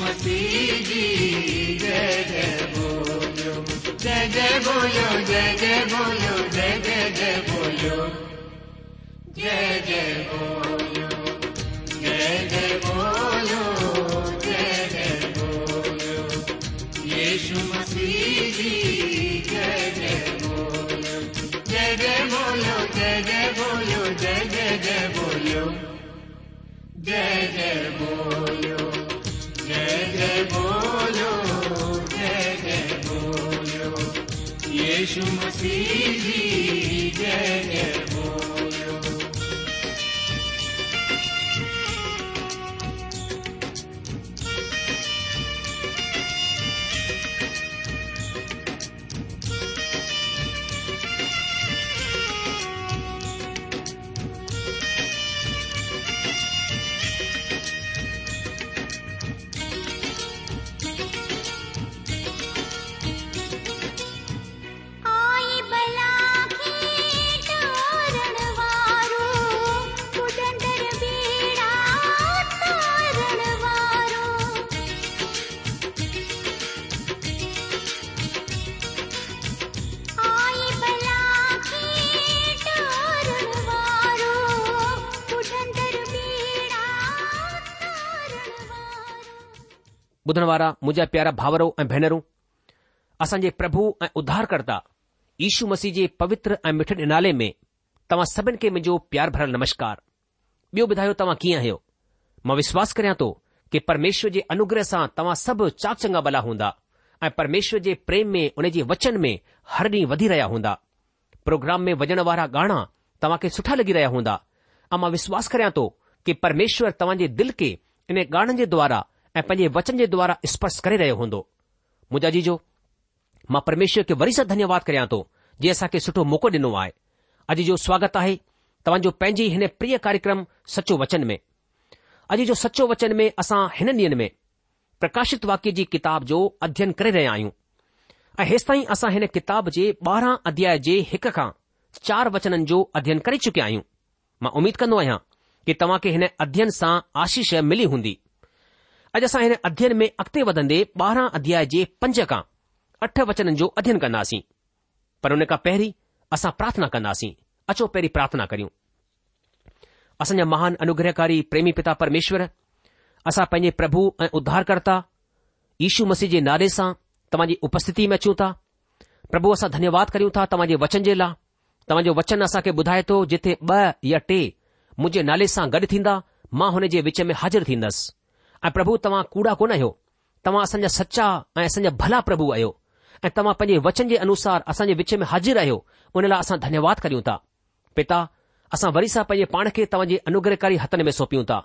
mati dede boyo dede boyo dede boyo dede boyo dede boyo dede boyo dede boyo yesu mati dede boyo dede boyo dede boyo dede boyo dede boyo बोलो जय जय बोलो येशु मसीह जी जय जय ॿुधण वारा मुंहिंजा प्यारा भावरो ऐं भेनरूं असांजे प्रभु ऐं उधारकर्ता ईशू मसीह जे पवित्र ऐं मिठे ॾिनाले में तव्हां सभिनि खे मुंहिंजो प्यार भरियल नमस्कार ॿियो ॿुधायो तव्हां कीअं आहियो मां विश्वास करियां थो कि परमेश्वर जे अनुग्रह सां तव्हां सभु चाक चङा भला हूंदा ऐं परमेश्वर जे प्रेम में उन जे वचन में हर ॾींहुं वधी रहिया हूंदा प्रोग्राम में वञण वारा गाणा खे सुठा लॻी रहिया हूंदा ऐं मां विश्वास करियां थो कि परमेश्वर तव्हां जे दिलि खे इन गाननि जे द्वारा ऐं पंहिंजे वचन जे द्वारा स्पर्श करे रहियो हूंदो मुंहिंजा जीजो मां परमेश्वर खे वरी सां धन्यवाद करियां थो जे असांखे सुठो मौक़ो ॾिनो आहे अॼु जो स्वागत आहे तव्हांजो पंहिंजी हिन प्रिय कार्यक्रम सचो वचन में अॼु जो सचो वचन में असां हिन ॾींहनि में प्रकाशित वाक्य जी किताब जो अध्ययन करे रहिया आहियूं ऐं हेसि ताईं असां हिन किताब जे ॿारहं अध्याय जे हिक खां चार वचननि जो अध्ययन करे चुकिया आहियूं मां उमीद कंदो आहियां कि तव्हां खे हिन अध्ययन सां आशीष मिली हूंदी अॼु असां हिन अध्यन में अॻिते वधंदे ॿारहं अध्याय जे पंज खां अठ वचननि जो अध्यन कंदासीं पर हुन खां पहिरीं असां प्रार्थना कंदासीं अचो पहिरीं प्रार्थना करियूं असांजा महान अनुग्रहकारी प्रेमी पिता परमेश्वर असां पंहिंजे प्रभु ऐं उद्धारकर्ता यीशू मसीह जे नाले सां तव्हां जी उपस्थिती में अचूं था प्रभु असां धन्यवाद करियूं था तव्हांजे वचन जे लाइ तव्हांजो वचन असां खे ॿुधाए थो जिथे ॿ या टे मुंहिंजे नाले सां गॾु थींदा मां हुन जे विच में हाज़िर थींदसि ऐं प्रभु तव्हां कूड़ा कोन आहियो तव्हां असांजा सच्चा ऐं असांजा भला प्रभु आहियो ऐं तव्हां पंहिंजे वचन जे अनुसार असांजे विच में हाजिर आहियो उन लाइ असां धन्यवाद करियूं था पिता असां वरी सां पंहिंजे पाण खे तव्हांजे अनुग्रहकारी हथनि में सौपियूं था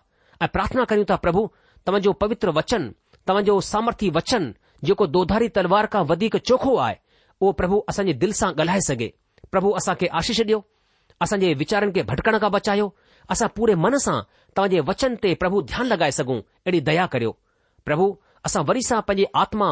ऐं प्रार्थना कयूं था प्रभु तव्हांजो पवित्र वचन तव्हांजो सामर्थ्य वचन जेको दोधारी तलवार खां वधीक चोखो आहे उहो प्रभु असांजे दिलि सां ॻाल्हाए सघे प्रभु असांखे आशीष ॾियो असांजे वीचारनि खे भटकण खां बचायो असां पूरे मन सां तव्हांजे वचन ते प्रभु ध्यानु लॻाए सघूं अहिड़ी दया करियो प्रभु असां वरी सां पंहिंजे आत्मा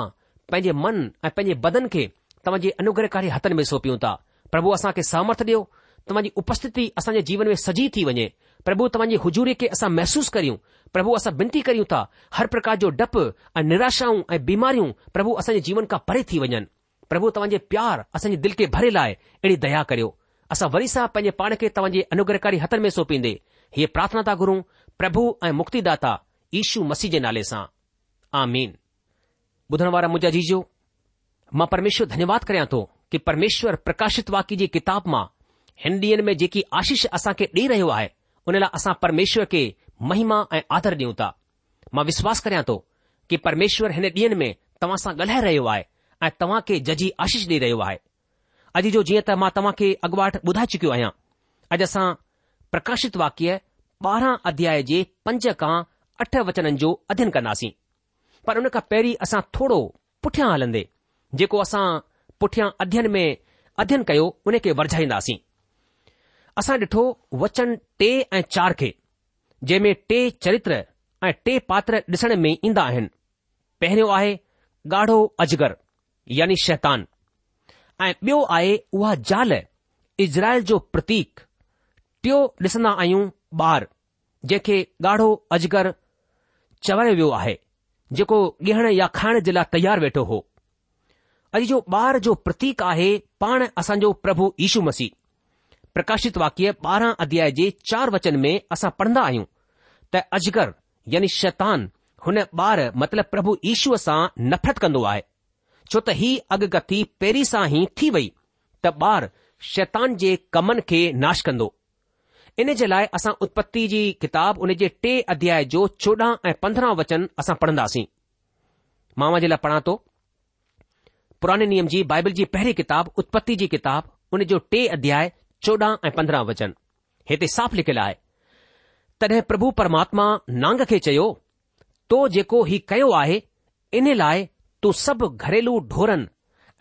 पंहिंजे मन ऐं पंहिंजे बदन खे तव्हांजे अनुग्रहकारी हथनि में सौंपियूं था प्रभु असां खे सामर्थ ॾियो तव्हांजी उपस्थिति असांजे जीवन में सजी थी वञे प्रभु तव्हांजी हुजूरी खे असां महसूस करियूं प्रभु असां विनती करियूं था हर प्रकार जो डपु ऐं निराशाऊं ऐं बीमारियूं प्रभु असांजे जीवन खां परे थी वञनि प्रभु तव्हांजे प्यार असांजे दिलि खे भरे लाइ अहिड़ी दया करियो असां वरी सां पंहिंजे पाण खे तव्हांजे अनुग्रहकारी हथनि में सौंपींदे हीअ प्रार्थना था गुरु प्रभु ऐं मुक्तिदा ईशू मसीह जे नाले सां आधण वारा मुंहिंजो आजी मां परमेश्वर धन्यवाद करियां थो कि परमेश्वर प्रकाशित वाक़िअ जी किताब मां हिन ॾींहनि में जेकी आशिष असां खे ॾेई रहियो आहे उन लाइ असां परमेश्वर खे महिमा ऐं आदर ॾियूं था मां विश्वास करिया थो कि परमेश्वर हिन ॾींहं में तव्हां सां ॻाल्हाए रहियो आहे ऐं तव्हां खे जजी आशिष ॾेई रहियो आहे अॼु जो जीअं त मां तव्हां खे अॻुवाट ॿुधाए चुकियो आहियां अॼु असां प्रकाशित वाक्य ॿारहं अध्याय जे पंज खां अठ वचननि जो अध्ययन कंदासीं पर उन खां पहिरीं असां थोरो पुठियां हलंदे जेको असां पुठियां अध्ययन में अध्ययन कयो उन खे वरझाईंदासीं असां ॾिठो वचन टे ऐं चार खे जंहिं में टे चरित्र ऐं टे पात्र ॾिसण में ईंदा आहिनि पहिरियों आहे ॻाढ़ो अजगर यानी शैतान ऐं बियो आहे उहा ज़ाल इज़राइल जो प्रतीक टियों ॾिसन्दा आहियूं ॿार जंहिंखे ॻाढ़ो अजगर चवायो वियो आहे जेको ॾिणु या खाइण जे लाइ तयारु वेठो हो अॼु जो ॿार जो प्रतीक आहे पाण असांजो प्रभु यीशू मसीह प्रकाशित वाक्य ॿारहं अध्याय जे चार वचन में असां पढ़ंदा आहियूं त अजगर यानी शैतान हुन ॿार मतिलब प्रभु यीशूअ सां नफ़रत कंदो आहे छो त ही अॻकथी पहिरीं सां ई थी वई त ॿार शैतान जे कमनि खे नाश कंदो इन जे लाइ असां उत्पति जी किताब उन जे टे अध्याय जो चोॾहं ऐं पंद्रहं वचन असां पढ़ंदासीं मावा जे लाइ पढ़ा थो पुराने नियम जी बाइबल जी पहिरीं किताब उत्पति जी किताब उन जो टे अध्याय चोडहं ऐं पंद्रहं वचन हिते साफ़ लिखियलु आहे तॾहिं प्रभु परमात्मा नांग खे चयो तो जेको ही कयो आहे इन लाइ तूं सभु घरेलू ढोरनि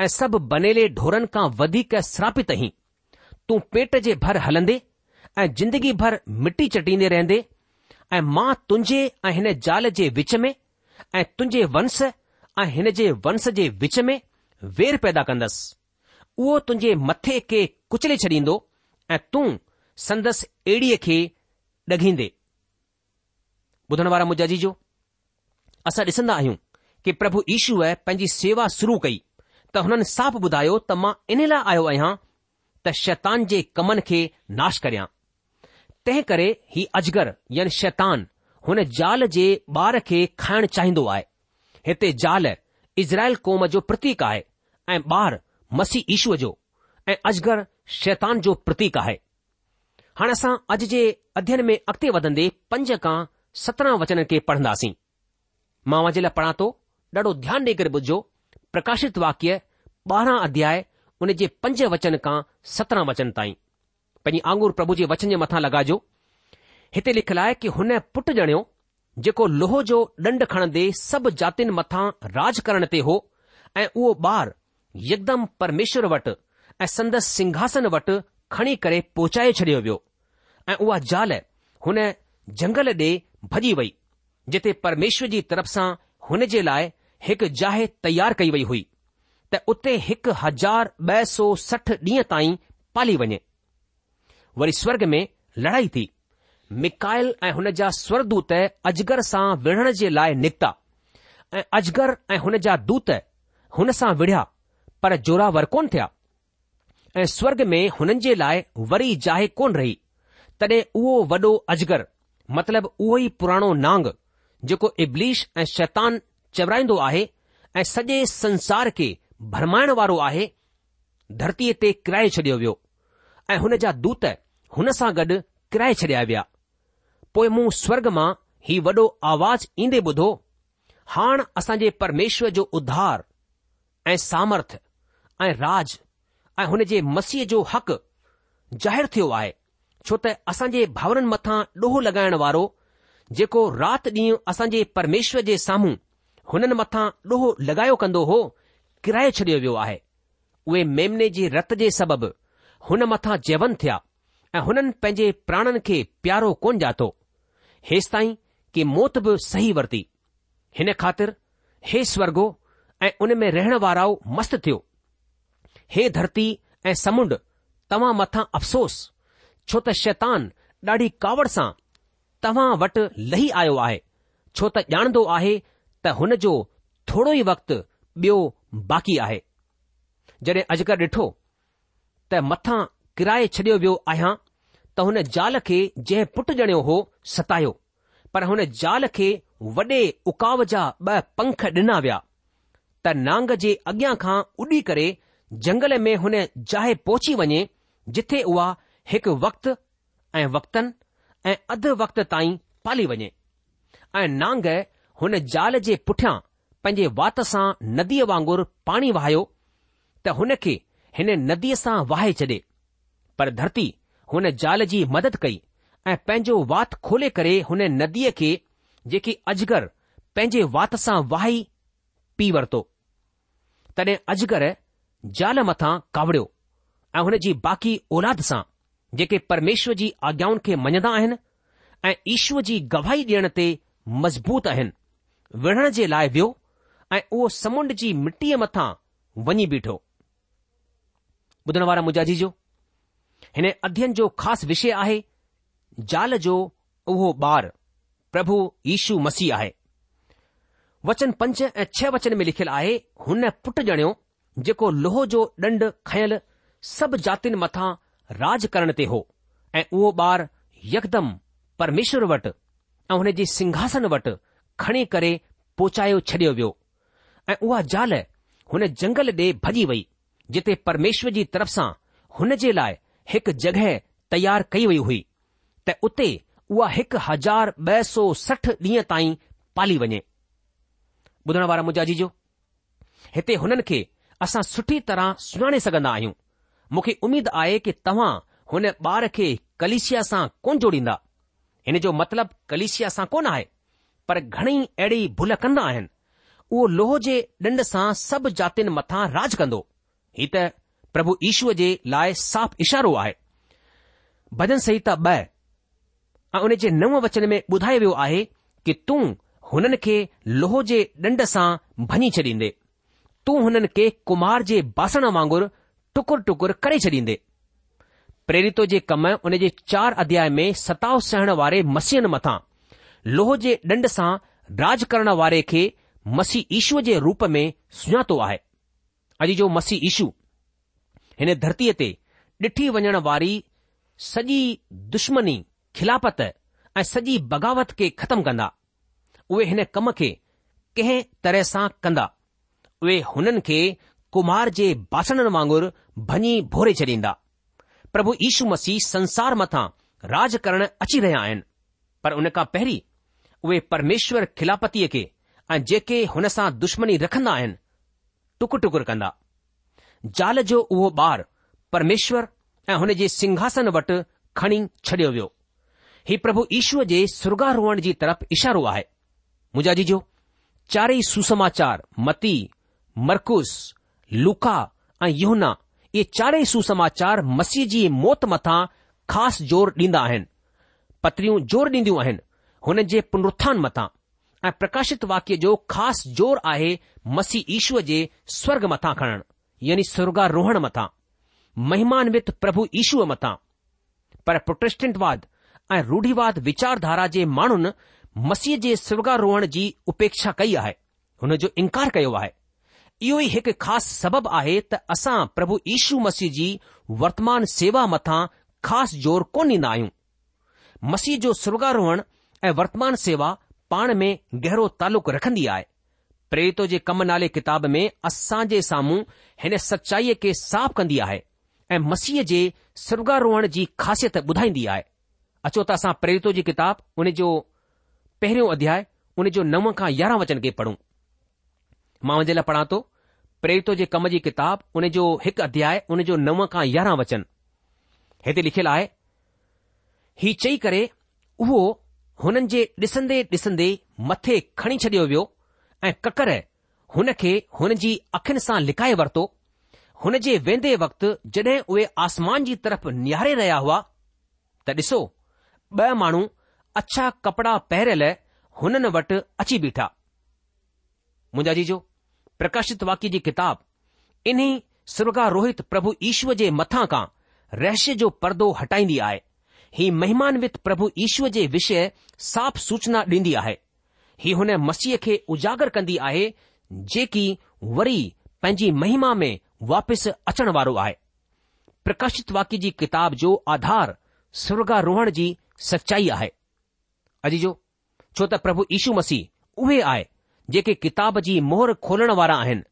ऐं सभु बनेले ढोरन खां वधीक श्रापित आहीं तूं पेट जे भर हलंदे ऐं जिंदगी भर मिटी चटींदे रहंदे ऐं मां तुंहिंजे ऐं हिन ज़ाल जे विच में ऐं तुंहिंजे वंश ऐं हिन जे वंश जे विच में वेर पैदा कंदसि उहो तुंहिंजे मथे खे कुचले छॾींदो ऐं तूं संदसि एड़ीअ खे ॾघींदे ॿुधण वारा मुंहिंजा जीजो असां ॾिसंदा आहियूं कि प्रभु ईशूअ पंहिंजी सेवा शुरू कई त हुननि साफ़ ॿुधायो त मां इन लाइ आयो आहियां त शैतान जे कमनि खे नाश करियां तंहिं करे ही अजगर यानी शैतान हुन जाल जे ॿार खे खाइण चाहींदो आहे हिते जाल इज़राइल कौम जो प्रतीक आहे ऐं ॿार मसी ईशूअ जो ऐं अजगर शैतान जो प्रतीक आहे हाणे असां अॼु जे अध्यन में अॻिते वधन्दन्दन्दन् पंज खां सत्रहं वचन खे पढ़ंदासीं माउ जे लाइ पढ़ा थो ॾाढो ध्यानु ॾेई करे ॿुधजो प्रकाशित वाक्य ॿारहां अध्याय हुन जे पंज वचन खां सत्रहं वचन ताईं पंहिंजी आंगुर प्रभु जे वचन जे मथां लॻाइजो हिते लिखियलु आहे कि हुन पुटु ॼणियो जेको लोह जो ॾंड खणंदे सभु जातियुनि मथां राज करण ते हो ऐं उहो ॿार यकदम परमेश्वर वटि ऐं संदसि सिंघासन वटि खणी करे पहुचाए छडि॒यो वियो ऐं उहा ज़ाल हुन जंगल ॾे भॼी वई जिते परमेश्वर जी तरफ़ सां हुन जे लाइ हिकु जाहे तयार कई वई हुई त उते हिकु हज़ार ॿ सौ सठ ॾींहं ताईं पाली वञे वरी स्वर्ग में लड़ाई थी मिकायल ऐं हुन जा स्वरदूत अजगर सां विढ़ण जे लाइ निकिता ऐं अजगर ऐं हुन जा दूत हुन सां विढ़िया पर जोरावर कोन थिया ऐं स्वर्ग में हुननि जे लाइ वरी जाइ कोन रही तॾहिं उहो वॾो अजगर मतिलब उहो ई पुराणो नांग जेको इब्लिश ऐं शैतान चवराईंदो आहे ऐं सॼे संसार खे भरमाइण वारो आहे धरतीअ ते किराए छॾियो वियो ऐं हुन जा दूत हुन सां गॾु किराए छॾिया विया पोइ मूं स्वर्ग मां हीउ वॾो आवाज़ ईंदे ॿुधो हाण असां जे परमेश्वर जो उधार ऐं सामर्थ ऐं राज ऐं हुन जे मसीह जो हक़ ज़ाहिरु थियो आहे छो त असांजे भाउरनि मथां ॾोहो लॻाइण वारो जेको राति ॾींहुं असां जे परमेश्वर जे साम्हूं हुननि मथां ॾोहो लॻायो कंदो हो किराए छॾियो वियो आहे उहे मेमने जे रत जे सबबि हुन मथां जेवन थिया हुननि पंहिंजे प्राणनि खे प्यारो कोन ॼाणो हेसि ताईं की मौत बि सही वरती हिन ख़ातिर हे स्वर्गो ऐं उन में रहण वारा मस्तु थियो हे धरती ऐं समुंड तव्हां मथां अफ़सोस छो त शैतान ॾाढी कावड़ सां तव्हां वटि लही आयो आहे छो त ॼाणंदो आहे त हुन जो थोरो ई वक़्तु ॿियो बाक़ी आहे जॾहिं अजगर ॾिठो त मथां किराए छडि॒यो वियो आहियां त हुन जाल खे जंहिं पुटु ॼणियो हो सतायो पर हुन जाल खे वॾे उकाव जा ब॒ पंख ॾिना विया त नांग जे अॻियां खां उॾी करे जंगल में हुन जाइ पहुची वञे जिथे उहा हिकु वक़्तु ऐं वक़्तनि ऐं अधु वक्त ताईं पाली वञे ऐं नांग हुन जाल जे पुठियां पंहिंजे वात सां नदीअ वांगुरु पाणी वहायो त हुन खे हिन नदीअ सां वाहे छडे पर धरती हुन ज़ाल जी मदद कई ऐं पंहिंजो वात खोले करे हुन नदीअ खे जेकी अजगर पंहिंजे वात सां वाही पी वरितो तॾहिं अजगर ज़ाल मथां कावड़ियो ऐं हुन जी बाक़ी औलाद सां जेके परमेश्वर जी आज्ञाउनि खे मञंदा आहिनि ऐं ईश्वर जी गवाही ॾियण ते मज़बूत आहिनि विढ़ण जे लाइ वियो ऐं उहो समुंड जी मिटीअ मथां वञी बीठो ॿुधण वारा मु हिन अध्ययन जो ख़ासि विषय आहे ज़ाल जो उहो ॿार प्रभु यीशु मसीह आहे वचन पंज ऐं छह वचन में लिखियलु आहे हुन पुटु ॼणियो जेको लोहो जो ॾंड खयल सभु जातियुनि मथां राज करण ते हो ऐं उहो ॿार यकदमि परमेश्वर वटि ऐं हुन जे सिंघासन वटि खणी करे पोचायो छडि॒यो वियो ऐं उहा ज़ाल हुन जंगल ॾे भॼी वई जिते परमेश्वर जी तरफ़ सां हुन जे लाइ हिकु जॻहि तयार कई वई हुई त उते उहा हिकु हज़ार ॿ सौ सठ ॾींहं ताईं पाली वञे ॿुधण वारा मुजाजी जो हिते हुननि खे असां सुठी तरह सुञाणे सघंदा आहियूं मूंखे उमेद आहे कि तव्हां हुन ॿार खे कलिशिया सां कोन जोड़ींदा हिन जो मतिलबु कलिशिया सां कोन आहे पर घणेई अहिड़ी भुल कंदा आहिनि उहो लोह जे ॾंड सां सभु जातियुनि मथां राज कंदो हीउ त પ્રભુ ઈશ્વજે લાય સાફ ઈશારો આય બજન સહી તા બ અનેજે નવ વચન મે બુધાય વ્યો આહે કે તું હનન કે લોહજે ડંડસા ભણી ચડીંદે તું હનન કે કુમારજે બાસણા વાંગુર ટુકર ટુકર કરી ચડીંદે પ્રેરિતો જે કમા ઉનેજે 4 અધ્યાય મે 7 સહેણવારે મસીહન મતા લોહજે ડંડસા રાજકરણવારે કે મસી ઈશ્વજે રૂપ મે સુયાતો આહે અજી જો મસી ઈશુ हिन धरतीअ ते ॾिठी वञण वारी सॼी दुश्मनी खिलापत ऐं सॼी बग़ावत खे ख़तमु कंदा उहे हिन कम खे कंहिं तरह सां कंदा उहे हुननि खे कुमार जे बासणनि वांगुरु भञी भोरे छॾींदा प्रभु यीशू मसीह संसार मथां राज करण अची रहिया आहिनि पर उन खां पहिरीं उहे परमेश्वर खिलापतीअ खे ऐं जेके हुन सां दुश्मनी रखंदा आहिनि टुक टुकुर कंदा ज़ाल जो उहो ॿारु परमेश्वर ऐं हुन जे सिंघासन वटि खणी छडि॒यो वियो हीउ प्रभु ईशूअ जे सुर्गारोहण जी तरफ़ इशारो आहे मुंहिंजा जी जो चारई सुसमाचार मती मरकुस लुका ऐं यहना इहे चारई सुसमाचार मसीह जी मौत मथां ख़ासि ज़ोर ॾींदा आहिनि पतरियूं ज़ोर ॾींदियूं आहिनि हुन जे पुनरुत्थान मथां ऐं प्रकाशित वाक्य जो ख़ासि ज़ोर आहे मसीह ईशूअ जे स्वर्ग मथां खणणु यानी सुर्गारोहण मथां महिमान वित प्रभु ईशुअ मथा पर प्रोटेस्टिंटवाद ऐं रूढ़ीवाद विचारधारा जे माण्हुनि मसीह जे सुर्गारोहण जी उपेक्षा कई आहे हुन जो इनकार कयो आहे इहो ई हिकु ख़ासि सबबु आहे त असां प्रभु ईशू मसीह जी वर्तमान सेवा मथा ख़ासि जोर कोन ॾींदा आहियूं मसीह जो सुर्गारोहण ऐं वर्तमान सेवा पाण में गहिरो तालुक़ु रखंदी आहे प्रेरित जे कम नाले किताब में असां जे साम्हूं हिन सचाईअ खे साफ़ कंदी आहे ऐं मसीह जे स्वर्गारोहण जी ख़ासियत ॿुधाईंदी आहे अचो त असां प्रेरित जी किताब उन जो पहिरियों अध्याय उन जो नव खां यारहं वचन खे पढ़ूं मां हुन जे लाइ पढ़ा थो प्रेरित जे कम जी किताब उन जो हिकु अध्याय उन जो नव खां यारहं वचन हिते लिखियलु आहे हीउ चई करे उहो हुननि जे ॾिसंदे ॾिसंदे मथे खणी छॾियो वियो ऐं ककर हुन खे हुन जी अखियुनि सां लिकाए वरितो हुन जे वेंदे वक़्तु उहे आसमान जी तरफ़ निहारे रहिया हुआ त ॾिसो ॿ माण्हू अछा कपड़ा पहिरियल हुननि वटि अची बीठा मुंहिंजा जीजो प्रकाशित वाक्य जी किताब इन्ही सुर्गा रोहित प्रभु ईश्व जे मथां खां रहस्य जो परदो हटाईंदी आहे ही महिमानवित प्रभु ईश्व जे विषय साफ़ सूचना ॾींदी आहे ही हुन मसीह खे उजागर कंदी आहे जेकी वरी पंहिंजी महिमा में वापसि अचण वारो आहे प्रकाशित वाक्य जी किताब जो आधार सुर्गारोहण जी सचाई आहे अॼु जो छो त प्रभु यीशू मसीह उहे आहे जेके किताब जी मोहर खोलण वारा आहिनि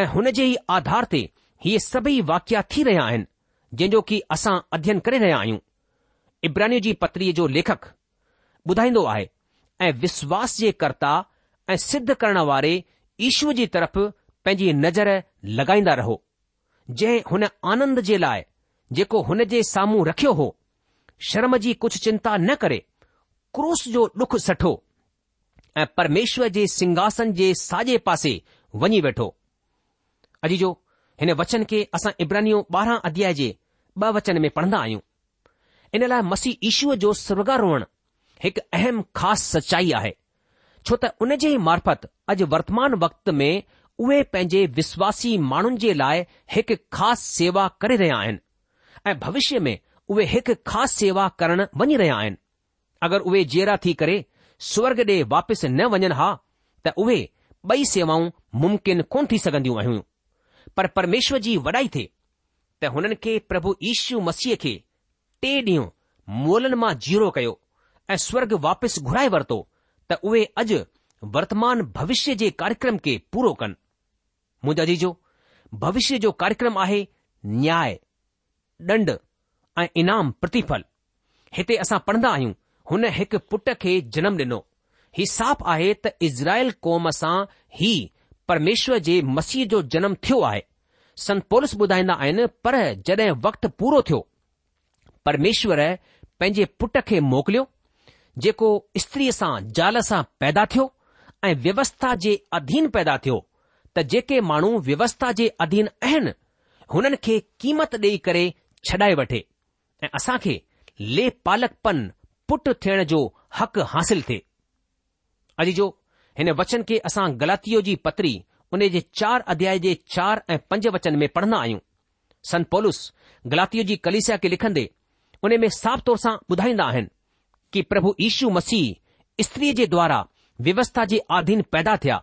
ऐं हुन जे ई आधार ते हीअ सभई वाकिया थी रहिया आहिनि जंहिंजो की असां अध्ययन करे रहिया आहियूं इब्रानी जी पत्रीअ जो लेखक ॿुधाईंदो आहे ऐं विश्वास जे कर्ता ऐं सिद्ध करण वारे ईशू जी तरफ़ पंहिंजी नज़र लॻाईंदा रहो जंहिं हुन आनंद जे लाइ जेको हुन जे साम्हूं रखियो हो शर्म जी कुझु चिंता न करे क्रूस जो लुख सठो ऐं परमेश्वर जे सिंघासन जे साॼे पासे वञी वेठो अॼु जो हिन वचन खे असां इब्रानियो ॿारहं अध्याय जे ॿ वचन में पढ़ंदा आहियूं इन लाइ मसीह ईशूअ जो स्वर्गारोहणु हिकु अहम ख़ासि सचाई आहे छो त उन जे मार्फत अॼु वर्तमान वक़्त में उहे पंहिंजे विश्वासी माण्हुनि जे लाइ हिकु ख़ासि सेवा करे रहिया आहिनि ऐं भविष्य में उहे हिकु ख़ासि सेवा करण वञी रहिया आहिनि अगरि उहे जेरा थी करे स्वर्ग ॾे वापसि न वञनि हा त उहे ॿई सेवाऊं मुमकिन कोन थी सघंदियूं आहियूं पर परमेश्वर जी वॾाई थिए त हुननि खे प्रभु ईशु मसीह खे टे ॾींहं मोलनि मां जीरो कयो ऐं स्वर्ग वापसि घुराए वरितो त उहे अॼु वर्तमान भविष्य जे कार्यक्रम खे पूरो कनि मुंहिंजा जीजो भविष्य जो कार्यक्रम आहे न्याय ॾंड ऐं इनाम प्रतिफल हिते असां पढ़ंदा आहियूं हुन हिकु पुट खे जनम ॾिनो ही साफ़ आहे त इज़राइल कौम सां ही परमेश्वर जे मसीह जो जनम थियो आहे सनपोलिस ॿुधाईंदा आहिनि पर जॾहिं वक़्तु पूरो थियो परमेश्वर पंहिंजे पुट खे मोकिलियो जेको स्त्रीअ सां ज़ाल सां पैदा थियो ऐं व्यवस्था जे अधीन पैदा थियो त जेके माण्हू व्यवस्था जे अधीन आहिनि हुननि खे क़ीमत ॾेई करे छॾाए वठे ऐं असां खे ले पालकपन पुट थियण जो हक़ हासिल थिए अॼु जो हिन वचन खे असां गलातिओ जी पतरी उन जे चार अध्याय जे चार ऐं पंज वचन में पढ़ंदा आहियूं संत पौलुस गलातीअ जी कलिसिया खे लिखंदे उन में साफ़ तौर सां ॿुधाईंदा आहिनि कि प्रभु यीशु मसीह स्त्री जे द्वारा व्यवस्था जे अधीन पैदा थिया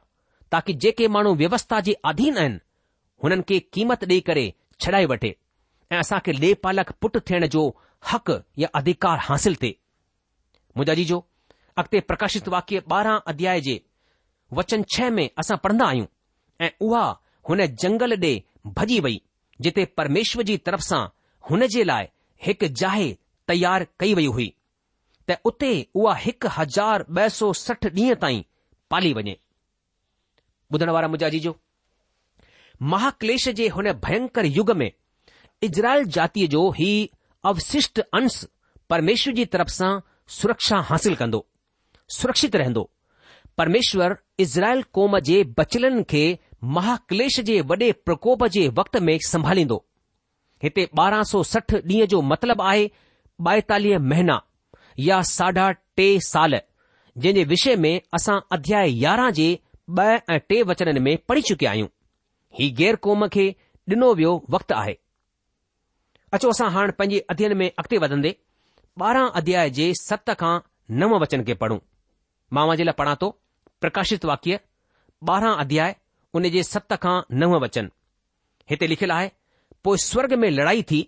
ताकि जेके माण्हू व्यवस्था जे अधीन आहिनि हुननि खे क़ीमत ॾेई करे छडाइ वठे ऐं असांखे लेह पालक पुटु थियण जो हक़ या अधिकार हासिल थे मुजाजी जो अॻिते प्रकाशित वाक्य ॿारहां अध्याय जे वचन छह में असां पढ़ंदा आहियूं ऐं उहा हुन जंगल ॾे भजी वई जिते परमेश्वर जी तरफ़ सां हुन जे लाइ हिक जाहे तयार कई वई हुई त उते उहा हिकु हज़ार ॿ सौ सठ ॾींहं ताईं पाली वञे ॿुधण वारा मुंहिंजा जीजो महाक्लेश जे हुन भयंकर युग में इज़राइल जातीअ जो ही अवशिष्ट अंश परमेश्वर जी तरफ़ सां सुरक्षा हासिल कंदो सुरक्षित रहंदो परमेश्वर इज़राइल कौम जे बचलनि खे महाक्लेश जे वॾे प्रकोप जे वक़्त में संभालींदो हिते ॿारहं सौ सठ ॾींहं जो मतिलबु आहे ॿाएतालीह महीना या साढा टे साल जंहिं जे विषय में असां अध्याय यारहं जे ॿ ऐं टे वचननि में पढ़ी चुकिया आहियूं ही गैर कौम खे ॾिनो वियो वक़्तु आहे अचो असां हाणे पंहिंजे अध्ययन में अॻिते वधंदे ॿारहं अध्याय जे सत खां नव वचन खे पढ़ूं मां जे लाइ पढ़ा थो प्रकाशित वाक्य ॿारहं अध्याय उन जे सत खां नव वचन हिते लिखियलु आहे पोइ स्वर्ग में लड़ाई थी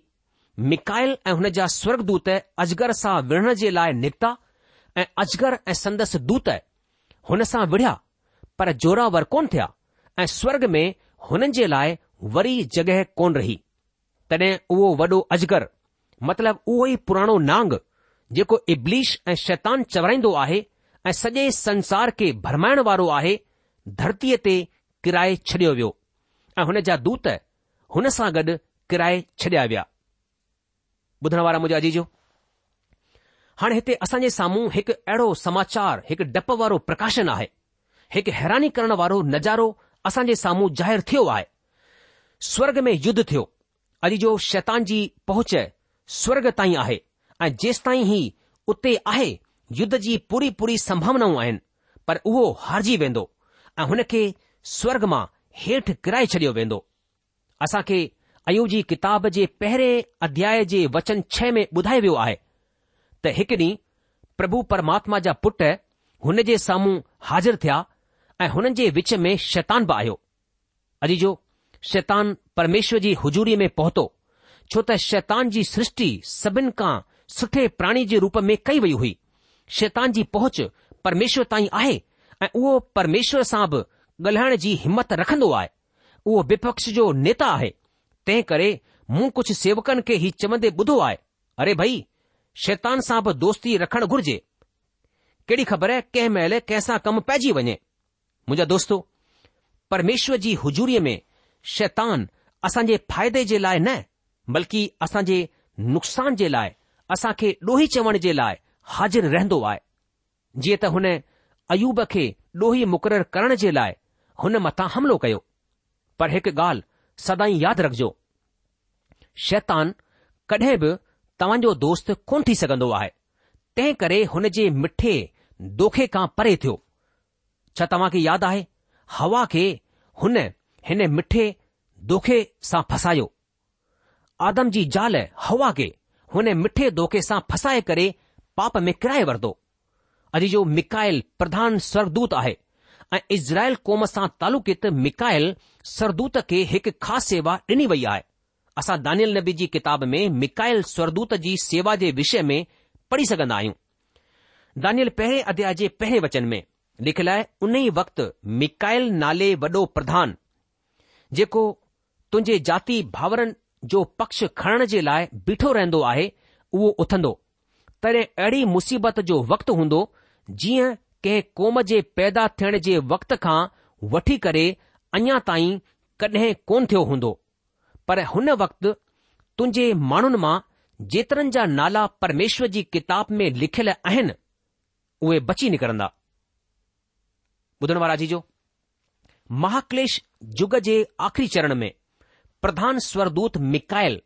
मिकायल ऐं हुन जा स्वर्गदूत अजगर सां विढ़ण जे लाइ निकिता ऐं अजगर ऐं संदसि दूत हुन सां विढ़िया पर जोरावर कोन थिया ऐं स्वर्ग में हुननि जे लाइ वरी जॻहि कोन रही तॾहिं उहो वॾो अजगर मतिलब उहो ई पुराणो नांग जेको इब्लीश ऐं शैतान चवराईंदो आहे ऐं सॼे संसार खे भरमाइण वारो आहे धरतीअ ते किराए छॾियो वियो ऐं हुन जा दूत हुन सां गॾु किराए छॾिया विया ॿुधण वारा मुंहिंजा अजीजो हाणे हिते असांजे साम्हूं हिकु अहिड़ो समाचार हिकु डप वारो प्रकाशन आहे हिकु हैरानी करण वारो नज़ारो असांजे साम्हूं ज़ाहिरु थियो आहे स्वर्ग में युद्ध थियो अॼु जो शैतान जी पहुच स्वर्ग ताईं आहे ऐं जेसि ताईं ही उते आहे युद्ध जी पूरी पूरी संभावनाऊं आहिनि पर उहो हारजी वेंदो ऐं हुन खे स्वर्ग मां हेठि किराए छॾियो वेंदो असांखे अयूजी किताब जे पहिरें अध्याय जे वचन छह में ॿुधायो वियो आहे त हिकु ॾींहुं प्रभु परमात्मा जा पुट हुन जे साम्हूं हाज़िर थिया ऐं हुननि जे विच में शैतान बि आयो अजी जो शैतानु परमेश्वर जी हुजूरीअ में पहुतो छो त शैतान जी सृष्टि सभिनि खां सुठे प्राणी जे रूप में कई वई हुई शैतान जी पहुच परमेश्वर ताईं आहे ऐं उहो परमेश्वर सां बि ॻाल्हाइण जी हिमत रखन्दो आहे उहो विपक्ष जो नेता आहे तंहिं करे मूं कुझु सेवकनि खे ई चवंदे ॿुधो आहे अरे भई शैतान सां बि दोस्ती रखणु घुर्जे कहिड़ी ख़बर आहे कंहिं महिल कंहिंसां कमु पइजी वञे मुंहिंजा दोस्तो परमेश्वर जी हुजूरीअ में शैतान असां जे फ़ाइदे जे लाइ न बल्कि असांजे नुक़सान जे लाइ असां खे ॾोही चवण जे लाइ हाज़िर रहंदो आहे जीअं त हुन अयूब खे ॾोही मुक़ररु करण जे लाइ हुन मथां हमिलो कयो पर हिकु ॻाल्हि सदाई यादि रखजो शैतान कॾहिं बि तव्हांजो दोस्त कोन थी सघन्दो आहे तंहिं करे हुन जे मिठे दोखे खां परे थियो छा तव्हांखे यादि आहे हवा खे हुन हिन मिठे दोखे सां फसायो आदम जी ज़ाल हवा खे हुन मिठे दोखे सां फसाए करे पाप में किराए वरितो अॼु जो मिकायल प्रधान स्वर्दूत आहे ऐं इज़राइल कौम सां तालुक़ित मिकायल सरदूत खे हिकु ख़ासि सेवा ॾिनी वई आहे असां दानियल नबी जी किताब में मिकायल सरदूत जी सेवा जे विषय में पढ़ी सघंदा आहियूं दानियल पहिरें अध्याय जे पहिरें वचन में लिखियलु आहे उन ई वक़्तु मिकायल नाले वॾो प्रधान जेको तुंहिंजे जाती भाउरनि जो पक्ष खणण जे लाइ बीठो रहंदो आहे उहो उथंदो तॾहिं अहिड़ी मुसीबत जो वक़्तु हूंदो जीअं कंहिं कोम जे पैदा थियण जे वक़्त खां वठी करे अञा ताईं कॾहिं कोन थियो हूंदो पर हुन वक़्ति तुंहिंजे माण्हुनि मां जेतिरनि जा नाला परमेश्वर जी किताब में लिखियलु आहिनि उहे बची निकिरंदा जो महाक्लेश युग जे आख़िरी चरण में प्रधान स्वरदूत मिकायल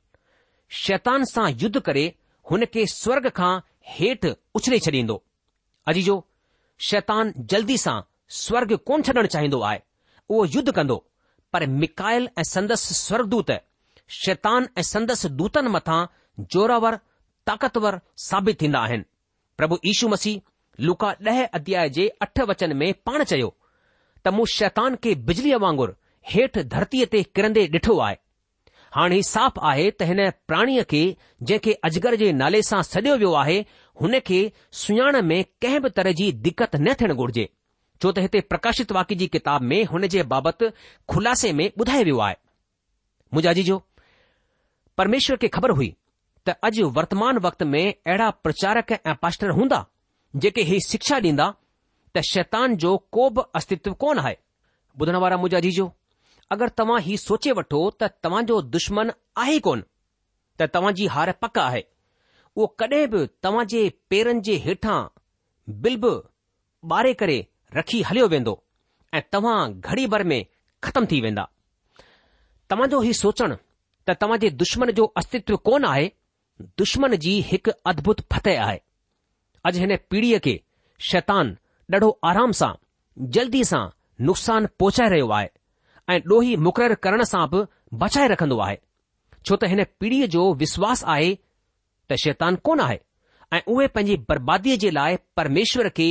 शैतान सां युद्ध करे हुन खे स्वर्ग खां हेठि उछले छॾींदो अजीजो शैतान जल्दी सां स्वर्ग कोन छॾणु चाहींदो आहे उहो युद्ध कंदो पर मिकायल ऐं संदसि स्वर्गदूत शैतान ऐं संदसि दूतनि मथां जोरावर ताक़तवर साबित थींदा आहिनि प्रभु यीशू मसीह लुका ॾह अध्याय जे अठ वचन में पाण चयो त मूं शैतान खे बिजलीअ वांगुरु हेठि धरतीअ ते किरंदे ॾिठो आहे हाणे ही साफ़ आहे त हिन प्राणीअ खे जंहिंखे अजगर जे नाले सां सॾियो वियो आहे हुनखे सुञाण में कंहिं बि तरह जी दिक़त न थियण घुर्जे छो त हिते प्रकाशित वाकि जी किताब में हुन जे बाबति खुलासे में ॿुधायो वियो आहे मुजा जी जो परमेश्वर खे ख़बर हुई त अॼु वर्तमान वक़्त में अहिड़ा प्रचारक ऐं पास्टर हूंदा जेके हीउ शिक्षा ॾींदा त शैतान जो को बि अस्तित्व कोन आहे ॿुधण वारा मूंजा जी अगरि तव्हां हीउ सोचे वठो त तव्हांजो दुश्मन आहे कोन त तव्हां जी हार पक आहे उहो कॾहिं बि तव्हां जे पेरनि जे हेठां बिल्ब ॿारे करे रखी हलियो वेंदो ऐं तव्हां घड़ी भर में ख़तम थी वेंदा तव्हां जो हीउ सोचणु त तव्हां जे दुश्मन जो अस्तित्व कोन आहे दुश्मन जी हिकु अद्भुत फतह आहे अॼु हिन पीढ़ीअ खे शैतान ॾाढो आराम सां जल्दी सां नुक़सान पहुचाए रहियो आहे ऐं ॾोही मुक़ररु करण सां बि बचाए रखंदो आहे छो त हिन पीढ़ीअ जो विश्वास आहे त शैतान कोन आहे ऐं उहे पंहिंजी बर्बादीअ जे लाइ परमेश्वर खे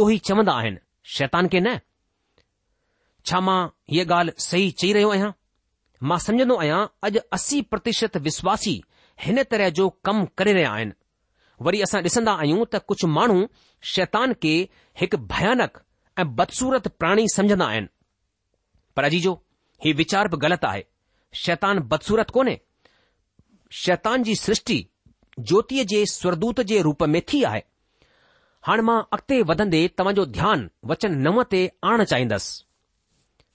ॾोही चवंदा आहिनि शैतान खे न छा मां हीअ ॻाल्हि सही चई रहियो आहियां मां समझंदो आहियां अॼु असी प्रतिशत विश्वासी हिन तरह जो कमु करे रहिया आहिनि वरी असां ॾिसंदा आहियूं त कुझु माण्हू शैतान खे हिकु भयानक ऐं बदसूरत प्राणी समझंदा आहिनि पर अजीजो हीउ वीचार बि ग़लति आहे शैतान बदसूरत कोन्हे शैतान जी सृष्टि ज्योतिअ जे स्वरदूत जे रूप में थी आहे हाणे मां अॻिते वधंदे तव्हांजो ध्यानु वचन नव ते आणणु चाहींदुसि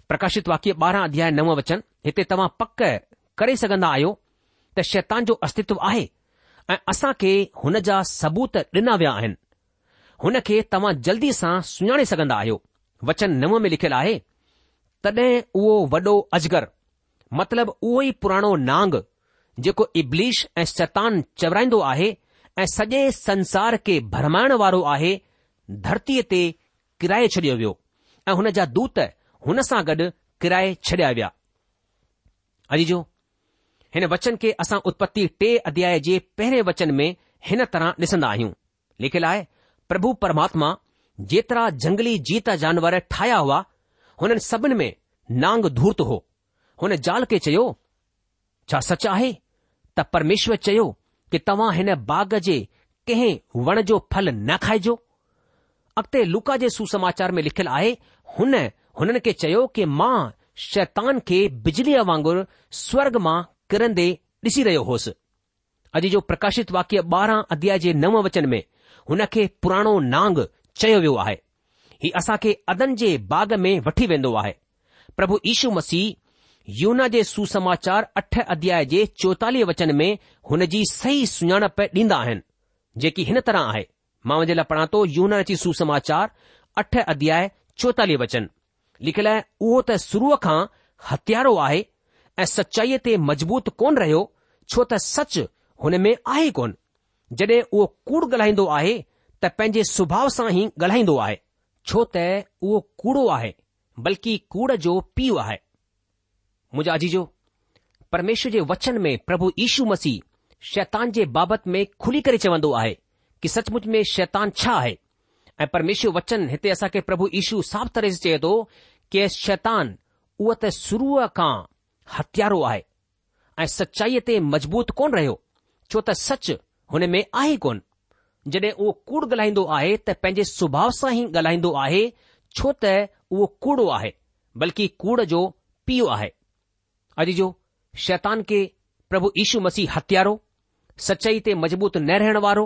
प्रकाशित वाक्य ॿारहां अध्याय नव वचन हिते तव्हां पक करे सघंदा आहियो त शैतान जो अस्तित्व आहे ऐं असां खे हुन जा सबूत ॾिना विया आहिनि हुन खे तव्हां जल्दी सां सुञाणे सघन्दा आहियो वचन नव में लिखियलु आहे तॾहिं उहो वॾो अजगर मतिलब उहो ई पुराणो नांग जेको इब्लिश ऐं शैतान चवराईंदो आहे ऐं सॼे संसार खे भरमाइण वारो आहे धरतीअ ते किराए छॾियो वियो ऐं हुन जा दूत हुन सां गॾु किराए छॾिया विया अॼु जो हिन वचन खे असां उत्पति टे अध्याय जे पहिरें वचन में हिन तरह ॾिसंदा आहियूं लिखियलु आहे प्रभु परमात्मा जेतिरा जंगली जीत जानवर ठाहिया हुआ हुननि सभिनि में नांग धूर्त हो हुन जाल खे चयो छा सच आहे त परमेश्वर चयो कि तव्हां हिन बाग जे कंहिं वण जो फल न खाइजो अॻिते लुका जे सुसमाचार में लिखियलु आहे हुन हुननि खे चयो कि मां शैतान खे बिजलीअ वांगुरु स्वर्ग मां किरंदे ॾिसी रहियो होसि अॼु जो प्रकाशित वाक्य ॿारहं अध्याय जे नव वचन में हुन खे पुराणो नांग चयो वियो आहे हीउ असां खे अदन जे बाग में वठी वेंदो आहे प्रभु ईशू मसीह यूना जे सुसमाचार अठ अध्याय जे चोतालीह वचन में हुन जी सही सुञाणप ॾींदा आहिनि जेकी हिन तरह आहे मां हुनजे लाइ पढ़ा थो यूना अची सुसमाचार अठ अध्याय चोतालीह वचन लिखियलु उहो त शुरूअ खां हथियारो आहे ऐं सचाईअ ते मज़बूत कोन रहियो छो त सच हुन में आहे कोन जॾहिं उहो कूड़ ॻाल्हाईंदो आहे त पंहिंजे सुभाउ सां ई ॻाल्हाईंदो आहे छो त उहो कूड़ो आहे बल्कि कूड़ जो पीउ आहे मुंहिंजा आजीजो परमेशु जे वचन में प्रभु ईशू मसीह शैतान जे बाबति में खुली करे चवंदो आहे की सचमुच में शैतान छा आहे ऐं परमेशु वचन हिते असांखे प्रभु ईशु साफ़ु तरह चए थो की शैतान उहो त शुरूअ खां हथियारो आहे ऐं सचाईअ ते मज़बूत कोन रहियो छो त सच हुन में आहे कोन जॾहिं उहो कूड़ ॻाल्हाईंदो आहे त पंहिंजे सुभाउ सां ई ॻाल्हाईंदो आहे छो त उहो कूड़ो आहे बल्कि कूड़ जो आहे अॼु जो शैतान खे प्रभु ईशू मसीह हत्यारो, सचाई ते मज़बूत न रहण वारो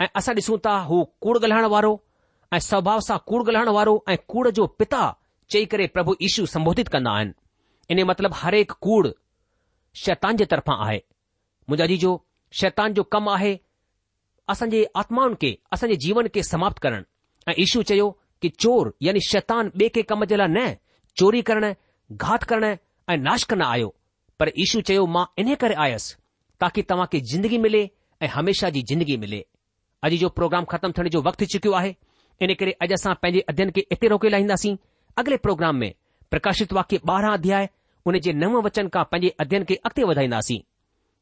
ऐं असां ॾिसूं था हू कूड़ ॻाल्हाइण वारो ऐं स्वभाउ सां कूड़ ॻाल्हाइण वारो ऐं कूड़ जो पिता चई करे प्रभु ईशू सम्बोधित कंदा आहिनि इन जो मतिलबु हर हिकु कूड़ शैतान जे तर्फ़ा आहे मुंहिंजो अजी जो शैतान जो कमु आहे असांजे आत्माउनि खे असांजे जीवन खे समाप्त करण ऐं ईशू चयो कि चोर यानी शैतान ॿिए कंहिं कम जे लाइ न चोरी करणु घात करणु ऐं नाश कंदा आहियो पर ईशू चयो मां इन करे आयसि ताकी तव्हां खे जिंदगी मिले ऐं हमेशह जी जिंदगी मिले अॼु जो प्रोग्राम ख़तमु थियण जो वक़्तु चुकियो आहे इन करे अॼु असां पंहिंजे अध्ययन खे हिते रोके लाहींदासीं अॻिले प्रोग्राम में प्रकाशित वाक्य ॿारहं अध्याय उन जे नव वचन खां पंहिंजे अध्यन खे अॻिते वधाईंदासीं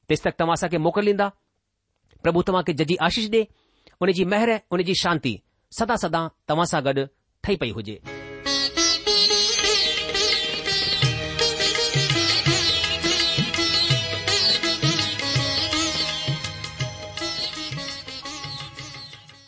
तेसि तक तव्हां असांखे मोकिल ॾींदा प्रभु तव्हां खे जजी आशीष डे उनजी महर उन जी शांती सदा सदा तव्हां सां गॾु ठही पई हुजे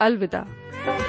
अलविदा